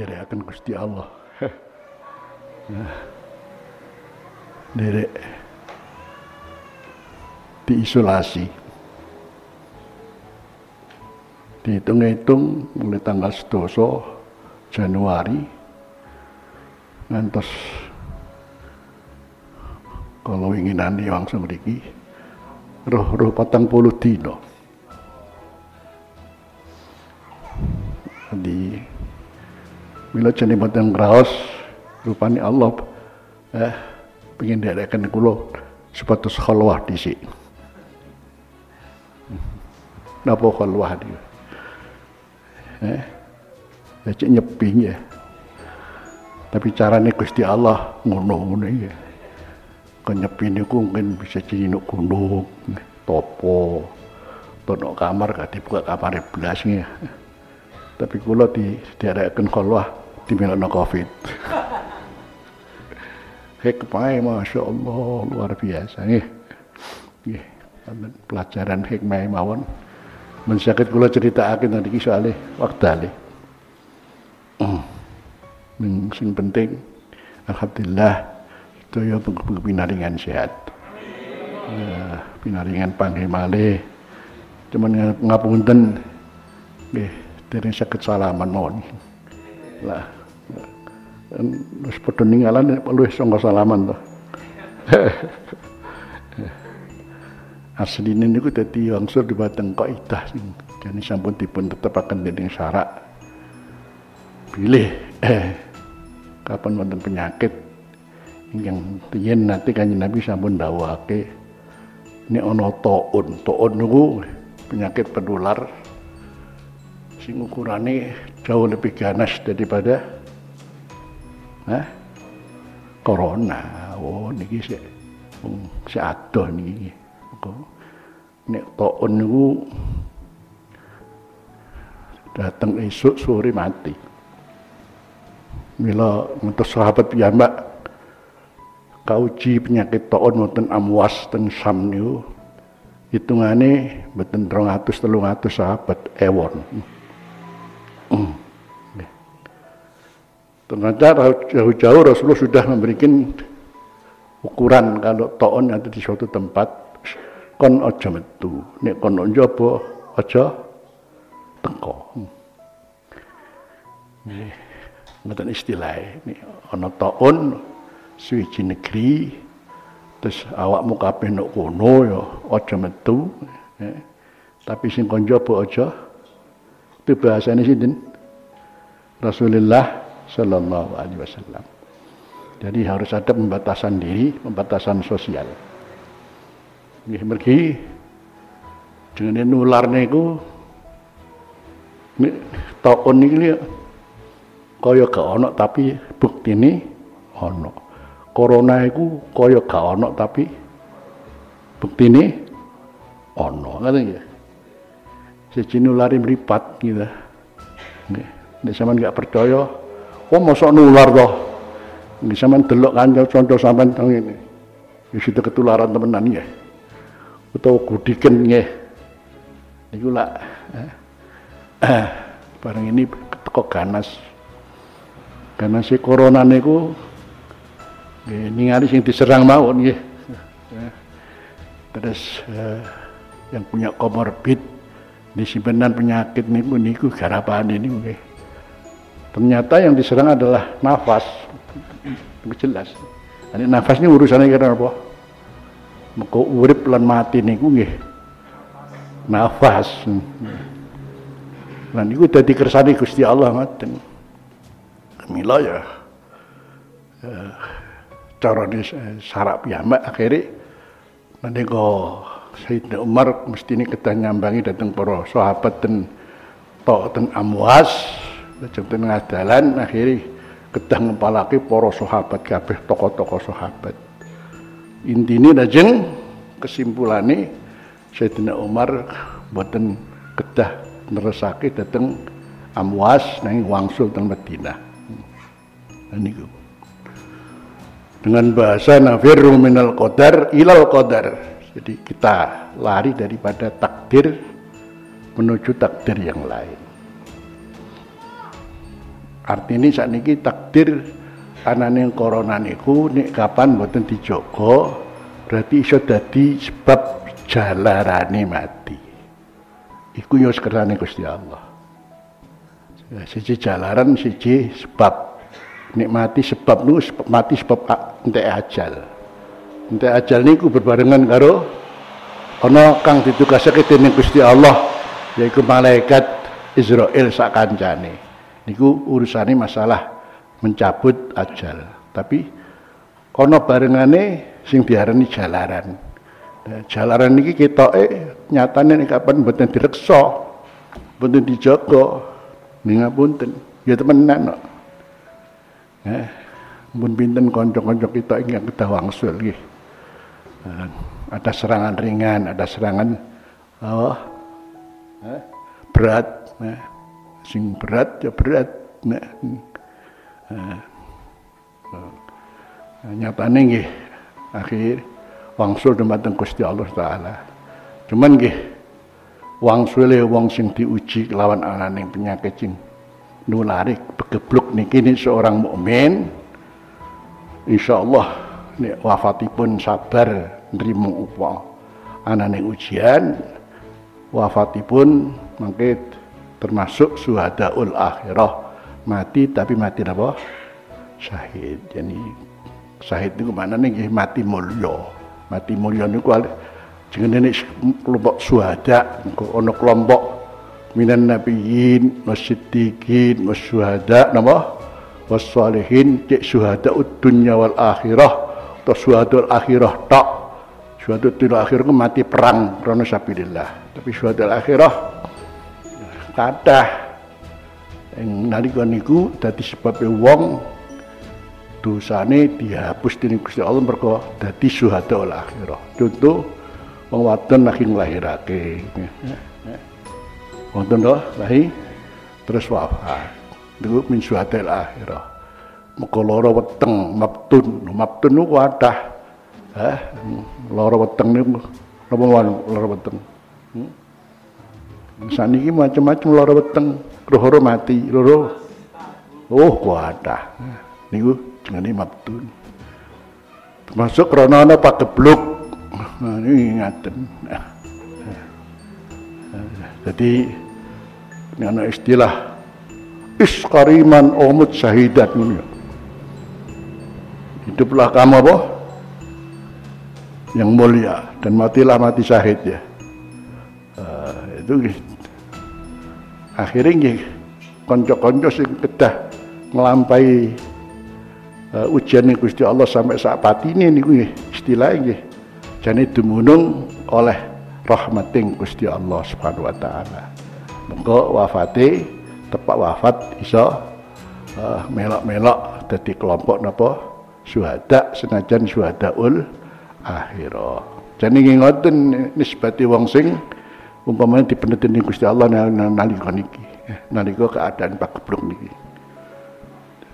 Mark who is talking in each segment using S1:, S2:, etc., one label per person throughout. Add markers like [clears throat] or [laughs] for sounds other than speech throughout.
S1: didherekaken Gusti Allah. nah, derek diisolasi. Dihitung-hitung mulai tanggal 11 Januari ngantos kalau inginan langsung mriki roh-roh patang puluh dino. Mila jane boten ngraos rupane Allah eh pengen dereken kula supados khalwah dhisik. Napa khalwah dia? Eh, ya cek nyepi ya. Tapi caranya Gusti Allah ngono-ngono ya. Kan nyepi niku mungkin bisa jadi gunung, topo, tono kamar gak dibuka kamar belas ya. Tapi kula di diarekaken khalwah di milana Covid. Hikmah Masya Allah luar biasa nih. Nggih, pelajaran hikmah mawon men saged kula critakake niki soalé wektale. Hmm. Sing penting alhamdulillah sedaya pinaringan sehat. Uh, pinaringan panggih malih. Cuman ngapunten nggih dereng saged salaman mawon. Lah wis padha ninggalan luwih sangka salaman to. [laughs] asline niku dadi unsur dumateng kaidah sing jane sampun dipun tetepaken dening syarak pilih eh kapan wonten penyakit ingkang tiyen nanti kanjeng Nabi sampun dawuhake nek ana taun taun niku penyakit penular sing ukurane jauh lebih ganas daripada eh, corona oh niki sik sik adoh niki nek taun niku datang esok sore mati. Mila ngantos sahabat piyambak kauji penyakit taun wonten amwas ten Sam niku hitungane mboten 200 300 sahabat ewon. Hmm. [clears throat] Ternyata jauh-jauh Rasulullah sudah memberikan ukuran kalau taun ada di suatu tempat kon aja metu. Nek kon njaba aja nggih ngoten istilah ini ana taun suci negeri terus awakmu kabeh nek kono ya aja metu ya. tapi sing kon njaba aja itu bahasane sinten? Rasulullah Sallallahu Alaihi Wasallam. Jadi harus ada pembatasan diri pembatasan sosial. Nggih mergi jenenge nular niku nek taun niki kaya gak ana tapi buktine ana corona iku kaya gak ana tapi buktine ana ngoten nggih. Siji nulari mripat gitu. Nggih nek sampean gak percaya oh mosok nular toh. Nggih sampean delok kanca contoh sampean teng ngene. Ya sudah ketularan temenan ya utawa gudiken nggih. Niku lak eh, eh, bareng ini teko ganas. Ganas si corona niku nggih ningali sing diserang mawon nggih. Terus eh, yang punya komorbid di simpenan penyakit niku niku garapan ini nggih ternyata yang diserang adalah nafas. Itu jelas. Ini nafas urusannya kira apa? Mengko urip lan mati niku nggih. Nafas. Lan niku dadi kersane Gusti Allah ngoten. Mila ya. Eh, carane sarap piyambak akhirnya nanti kok Sayyidina Umar mesti ini kita nyambangi datang para sahabat dan tok dan amwas lajeng ten ngadalan akhirnya kedah ngepalaki para sahabat kabeh tokoh-tokoh sahabat intine lajeng kesimpulane Sayyidina Umar boten kedah neresake dateng Amwas nang wangsul teng Madinah. Nah, niku. Dengan bahasa nafirru minal qadar ilal qadar. Jadi kita lari daripada takdir menuju takdir yang lain. Artinya saat ini takdir anane corona niku nek kapan mboten dijogo berarti iso dadi sebab jalarane mati. Iku yo sekerane Gusti Allah. Ya, siji jalaran, siji sebab. Nek mati sebab niku mati sebab entek ajal. Entek ajal niku berbarengan karo ana kang ditugasake dening Gusti Allah yaiku malaikat Israel sak kancane. Niku urusane masalah mencabut ajal. Tapi ana barengane sing diarani jalaran. Nah, jalaran niki ketoke nyatane nek kapan mboten direksa, mboten dijaga. Ning ngapunten, ya temenan kok. Eh, mun pinten kanca-kanca kita ingkang kedah wangsul nggih. Nah, ada serangan ringan, ada serangan oh, eh, berat, nah, sing berat ya berat. Nah, nah, nah, nyatane nggih akhir wangsul dumateng Gusti Allah taala. Cuman nggih wangsule wong sing diuji lawan ananing penyakit sing nulari begebluk niki ini seorang mukmin insyaallah nek wafatipun sabar nrimo apa ananing ujian wafatipun mangke termasuk suhadaul akhirah. Mati tapi mati apa? Syahid. Jadi syahid niku mana nih? Mati mulya. Mati mulya niku jenenge kelompok suhada ono kelompok minan nabiyyin wasiddiqin wasyuhada napa? Wassalihin cek suhada dunya wal akhirah atau suhada akhirah tak suhada akhirah mati perang karena sabilillah. Tapi suhada akhirah kathah yang nalika niku dadi sebab wong dosane dihapus dening Gusti Allah mergo dadi syuhada ul akhirah. Contoh wong wadon lagi nglahirake. Wonten to lahir terus wafat. Niku min syuhada ul akhirah. Muga lara weteng mabtun. Mabtun niku kathah. Hah, lara weteng niku napa lara weteng? Hmm? Saniki macam-macam lara weteng, roh mati, loro. Oh, kuatah. Niku jenenge mabtun termasuk krana ana pagebluk. Nah ini ngaten. Jadi ini ana istilah iskariman omut syahidat ini hiduplah kamu apa? Yang mulia dan matilah mati syahid ya. Uh, itu akhirnya konco-konco sing kedah ngelampai uh, ujian ning Gusti Allah sampai saat patine niku nggih istilah nggih jane dumunung oleh rahmating Gusti Allah Subhanahu wa taala. Mengko wafate tepak wafat iso uh, melok-melok dadi kelompok napa syuhada senajan syuhadaul akhirah. Nggih ngoten nisbati wong sing umpamanya dipeneten Gusti Allah nalika niki eh, nalika keadaan pakebluk niki.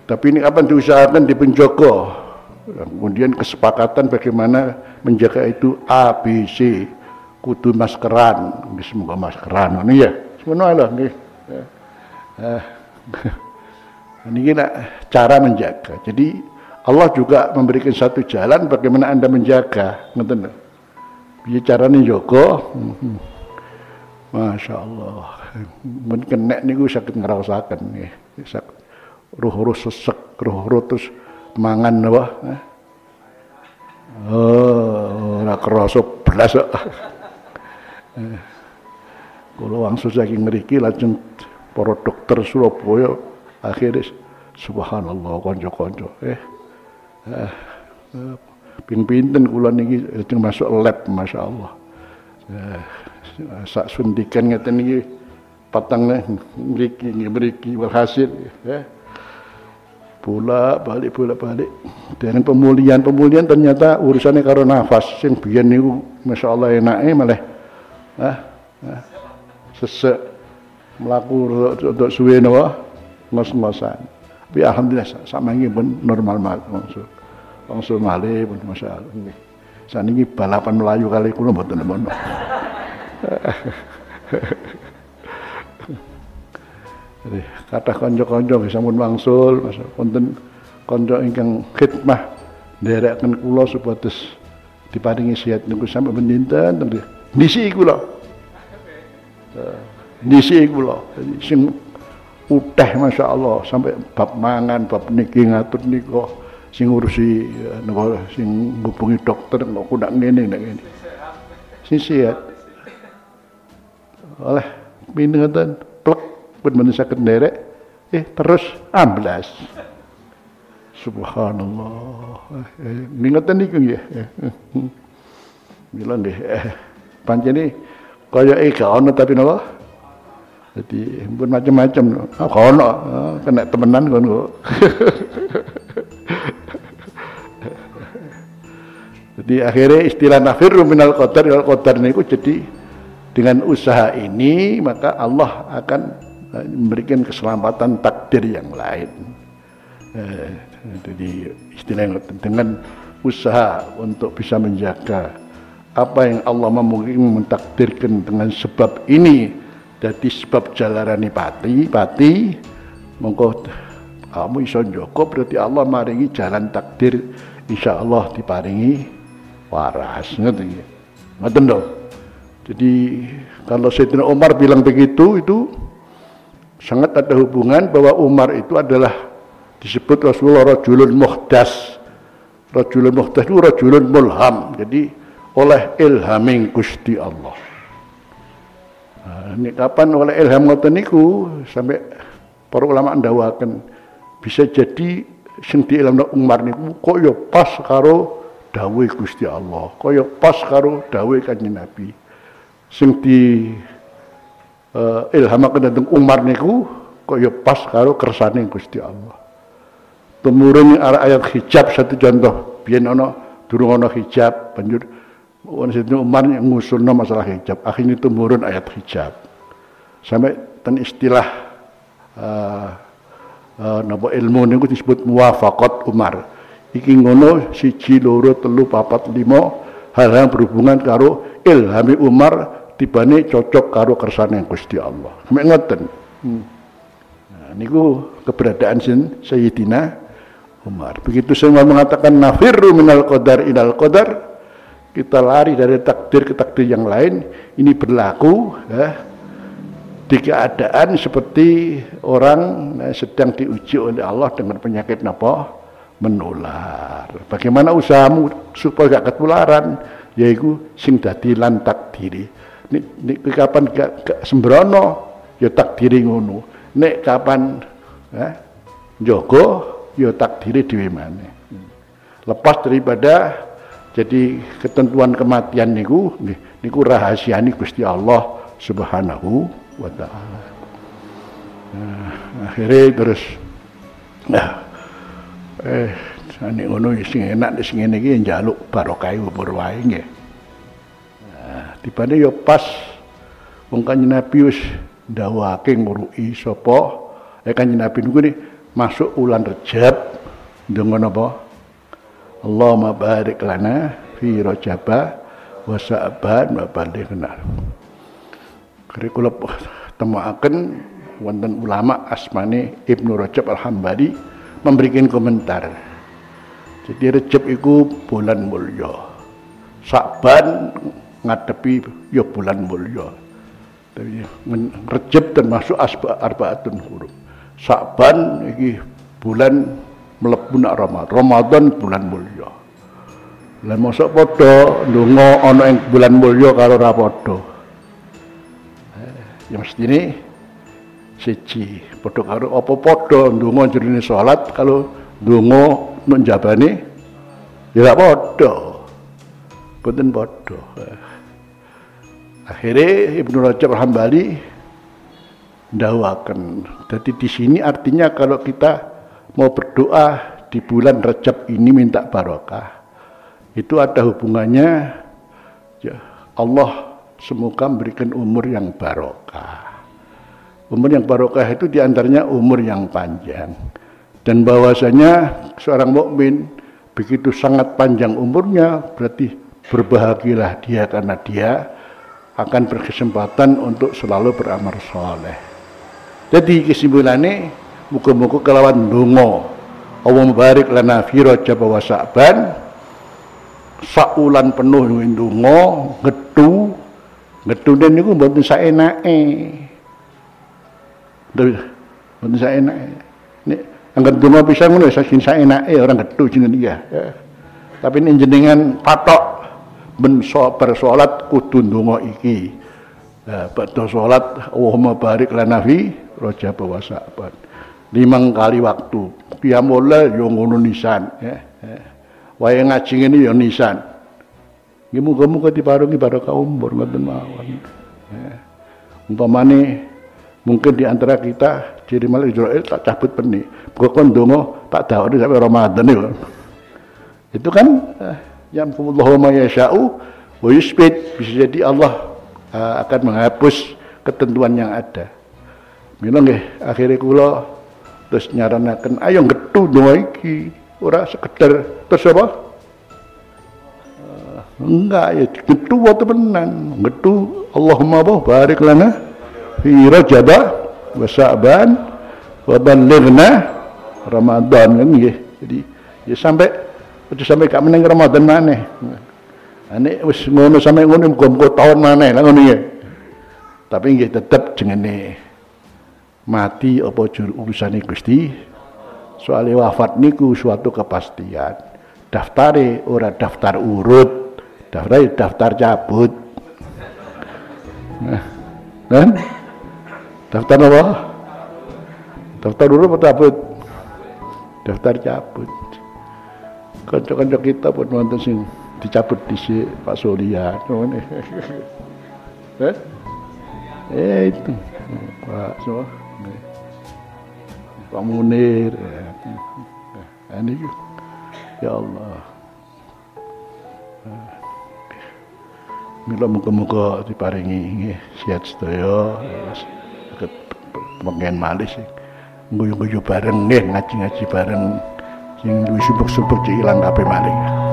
S1: Tapi ini apa diusahakan di penjoko. Kemudian kesepakatan bagaimana menjaga itu A, B, C. Kudu maskeran. Semoga maskeran. Ini ya. Sebenarnya lah. Ini. Ini cara menjaga. Jadi Allah juga memberikan satu jalan bagaimana anda menjaga. Ngerti Bicara caranya Joko. Hmm. Masya Allah. Mungkin nek niku sakit ngerasakan nih. Sakit roh-roh sesek, roh-roh terus mangan apa? Oh, ora kerasa kok. Eh, Kula wangsul saking mriki lajeng para dokter Surabaya akhirnya subhanallah kanca-kanca eh, eh, pin-pinten kula niki lajeng masuk lab masyaallah. Eh, sak suntikan ngeten niki patang mriki mriki berhasil eh bolak balik bolak balik. Dengan pemulihan pemulihan ternyata urusannya karo nafas sing biyen niku masyaallah enake malah ah, ah sesek melaku untuk suwe napa ngos-ngosan tapi alhamdulillah sama ini pun normal mal langsung langsung malih pun masyaallah. Saniki balapan melayu kali kula mboten napa Jadi kata konco-konco sampun wangsul, konten konco ingkang khidmah nderekaken kula supados diparingi sehat niku sampai bendinten nisi kula. Nisi kula. Sing uteh Masya Allah sampai bab mangan, bab niki ngatur niko sing ngurusi eh, napa sing ngubungi dokter kok kudak ngene nek ngene. Sing sehat. Oleh pinten plek pun manusia kenderek eh terus amblas. Subhanallah. Eh, Ningatan niku ya. Bilang deh, eh, pancene kaya eh gak ono tapi napa? Jadi pun macam-macam. Ah kono ah, kena temenan kono. [laughs] Jadi akhirnya istilah nafirru minal qadar ilal qadar niku jadi dengan usaha ini maka Allah akan eh, memberikan keselamatan takdir yang lain. Eh, jadi istilah yang dengan usaha untuk bisa menjaga apa yang Allah memungkinkan mentakdirkan dengan sebab ini jadi sebab jalarani pati pati mongko kamu iso joko berarti Allah maringi jalan takdir insya Allah diparingi waras. Ngerti? Ngerti dong jadi kalau Sayyidina Umar bilang begitu itu sangat ada hubungan bahwa Umar itu adalah disebut Rasulullah rajulun muhdas. Rajulun muhdas itu rajulun mulham. Jadi oleh ilhaming Gusti Allah. Nah, ini kapan oleh ilham ngoten niku? Sampai para ulama ndawaken bisa jadi sing diilhamno Umar niku kok ya pas karo dawuh Gusti Allah kaya pas karo dawuh Kanjeng Nabi sing di uh, ilhamaken dateng Umar niku kaya pas karo kersane Gusti Allah. Temurun ayat hijab satu contoh. Biyen ana durung ana hijab banjur Wan Sidin Umar yang ngusulno masalah hijab. Akhirnya temurun ayat hijab. Sampai ten istilah uh, uh, napa ilmu niku disebut muwafaqat Umar. Iki ngono siji loro telu papat limo hal yang berhubungan karo ilhami Umar tibane cocok karo kersane Gusti Allah sampai ngoten hmm. nah, niku keberadaan sin Sayyidina Umar. Begitu semua mengatakan nafirru minal qadar inal qadar, kita lari dari takdir ke takdir yang lain. Ini berlaku ya, di keadaan seperti orang ya, sedang diuji oleh Allah dengan penyakit napa menular. Bagaimana usahamu supaya gak ketularan? Yaitu sing dadi lan takdiri. Nek, nek kapan gak, gak sembrono ya takdiri ngono. Nek kapan ya, jogo ya takdiri dhewe maneh. Lepas daripada jadi ketentuan kematian niku niku rahasiani Gusti Allah Subhanahu wa taala. Nah, akhirnya terus nah eh ane ngono sing enak sing ngene iki njaluk barokah umur wae nggih. Nah, tibane ya pas wong kanjeng Nabi wis sapa eh kanjeng Nabi niku masuk ulan Rejab dengan apa? Allahumma barik lana fi Rajaba wa Sa'ban wa balighna. Kula temuaken wonten ulama asmane Ibnu Rajab Al-Hambali memberikan komentar. Jadi Rejab itu bulan mulya. Sa'ban ngadepi ya bulan mulya. Rejab termasuk asba arbaatun huruf. Sa'ban iki bulan mlebu nak Ramadan. Ramadan bulan mulya. Lah mosok padha ndonga ana ing bulan mulya karo ra padha. Eh, ya mestine siji padha karo apa padha ndonga jerine salat kalau ndonga menjabane ya ra padha. Boten padha. Akhirnya Ibnu Rajab Hambali dawakan. Jadi di sini artinya kalau kita mau berdoa di bulan Rejab ini minta barokah, itu ada hubungannya ya Allah semoga memberikan umur yang barokah. Umur yang barokah itu di antaranya umur yang panjang. Dan bahwasanya seorang mukmin begitu sangat panjang umurnya berarti berbahagialah dia karena dia akan berkesempatan untuk selalu beramal soleh. Jadi kesimpulannya muka-muka kelawan dongo. Allah barik lana fi Rajab Sa'ban. Saulan penuh dengan dongo, ngetu. Ngetu dan niku mboten saenake. Mboten saenake. Nek angkat dongo pisan ngono saking saenake orang ngetu jenengan iya. Ya. Tapi ini jenengan patok ben bersolat kudu donga iki. Ya, pada sholat Allahumma barik lana fi Rajab wa. Limang kali waktu. Qiyamul yo ngono nisan ya. ya. Wae ngaji ngene nisan. Nggih muga-muga diparingi barokah umur ngoten mawon. Ya. Umpamane mungkin di antara kita jadi malah Israel tak cabut peni. Kon donga tak dawani sampai Ramadan itu. Itu kan eh, yang ma yasha'u wa bisa jadi Allah uh, akan menghapus ketentuan yang ada. Mila nggih akhire kula terus nyaranaken ayo getu doa iki ora sekedar terus apa? Uh, enggak ya getu waktu temenan. Getu Allahumma barik lana fi Rajab wa Sa'ban wa ballighna Ramadan kan nggih. Jadi ya sampai itu sampai kak meneng Ramadan maneh. Ane wis ngono sampai ngono muga-muga tahun maneh lah ngono ya. Tapi nggih tetep jengene mati apa jur urusane Gusti soalnya wafat niku suatu kepastian daftare ora daftar urut daftar daftar cabut nah, kan daftar apa? Daftar urut apa cabut? Daftar cabut. Kanca-kanca kita pun wonten sing dicabut di Pak Surya. [laughs] Eh eh? Itu. Pak so Pak Munir. Ya. ini ya Allah. Mila muka-muka diparingi sehat sedaya. saged pengen malih sing guyu-guyu bareng nggih ngaji-ngaji bareng. Sing duwe subuk-subuk ilang kabeh malih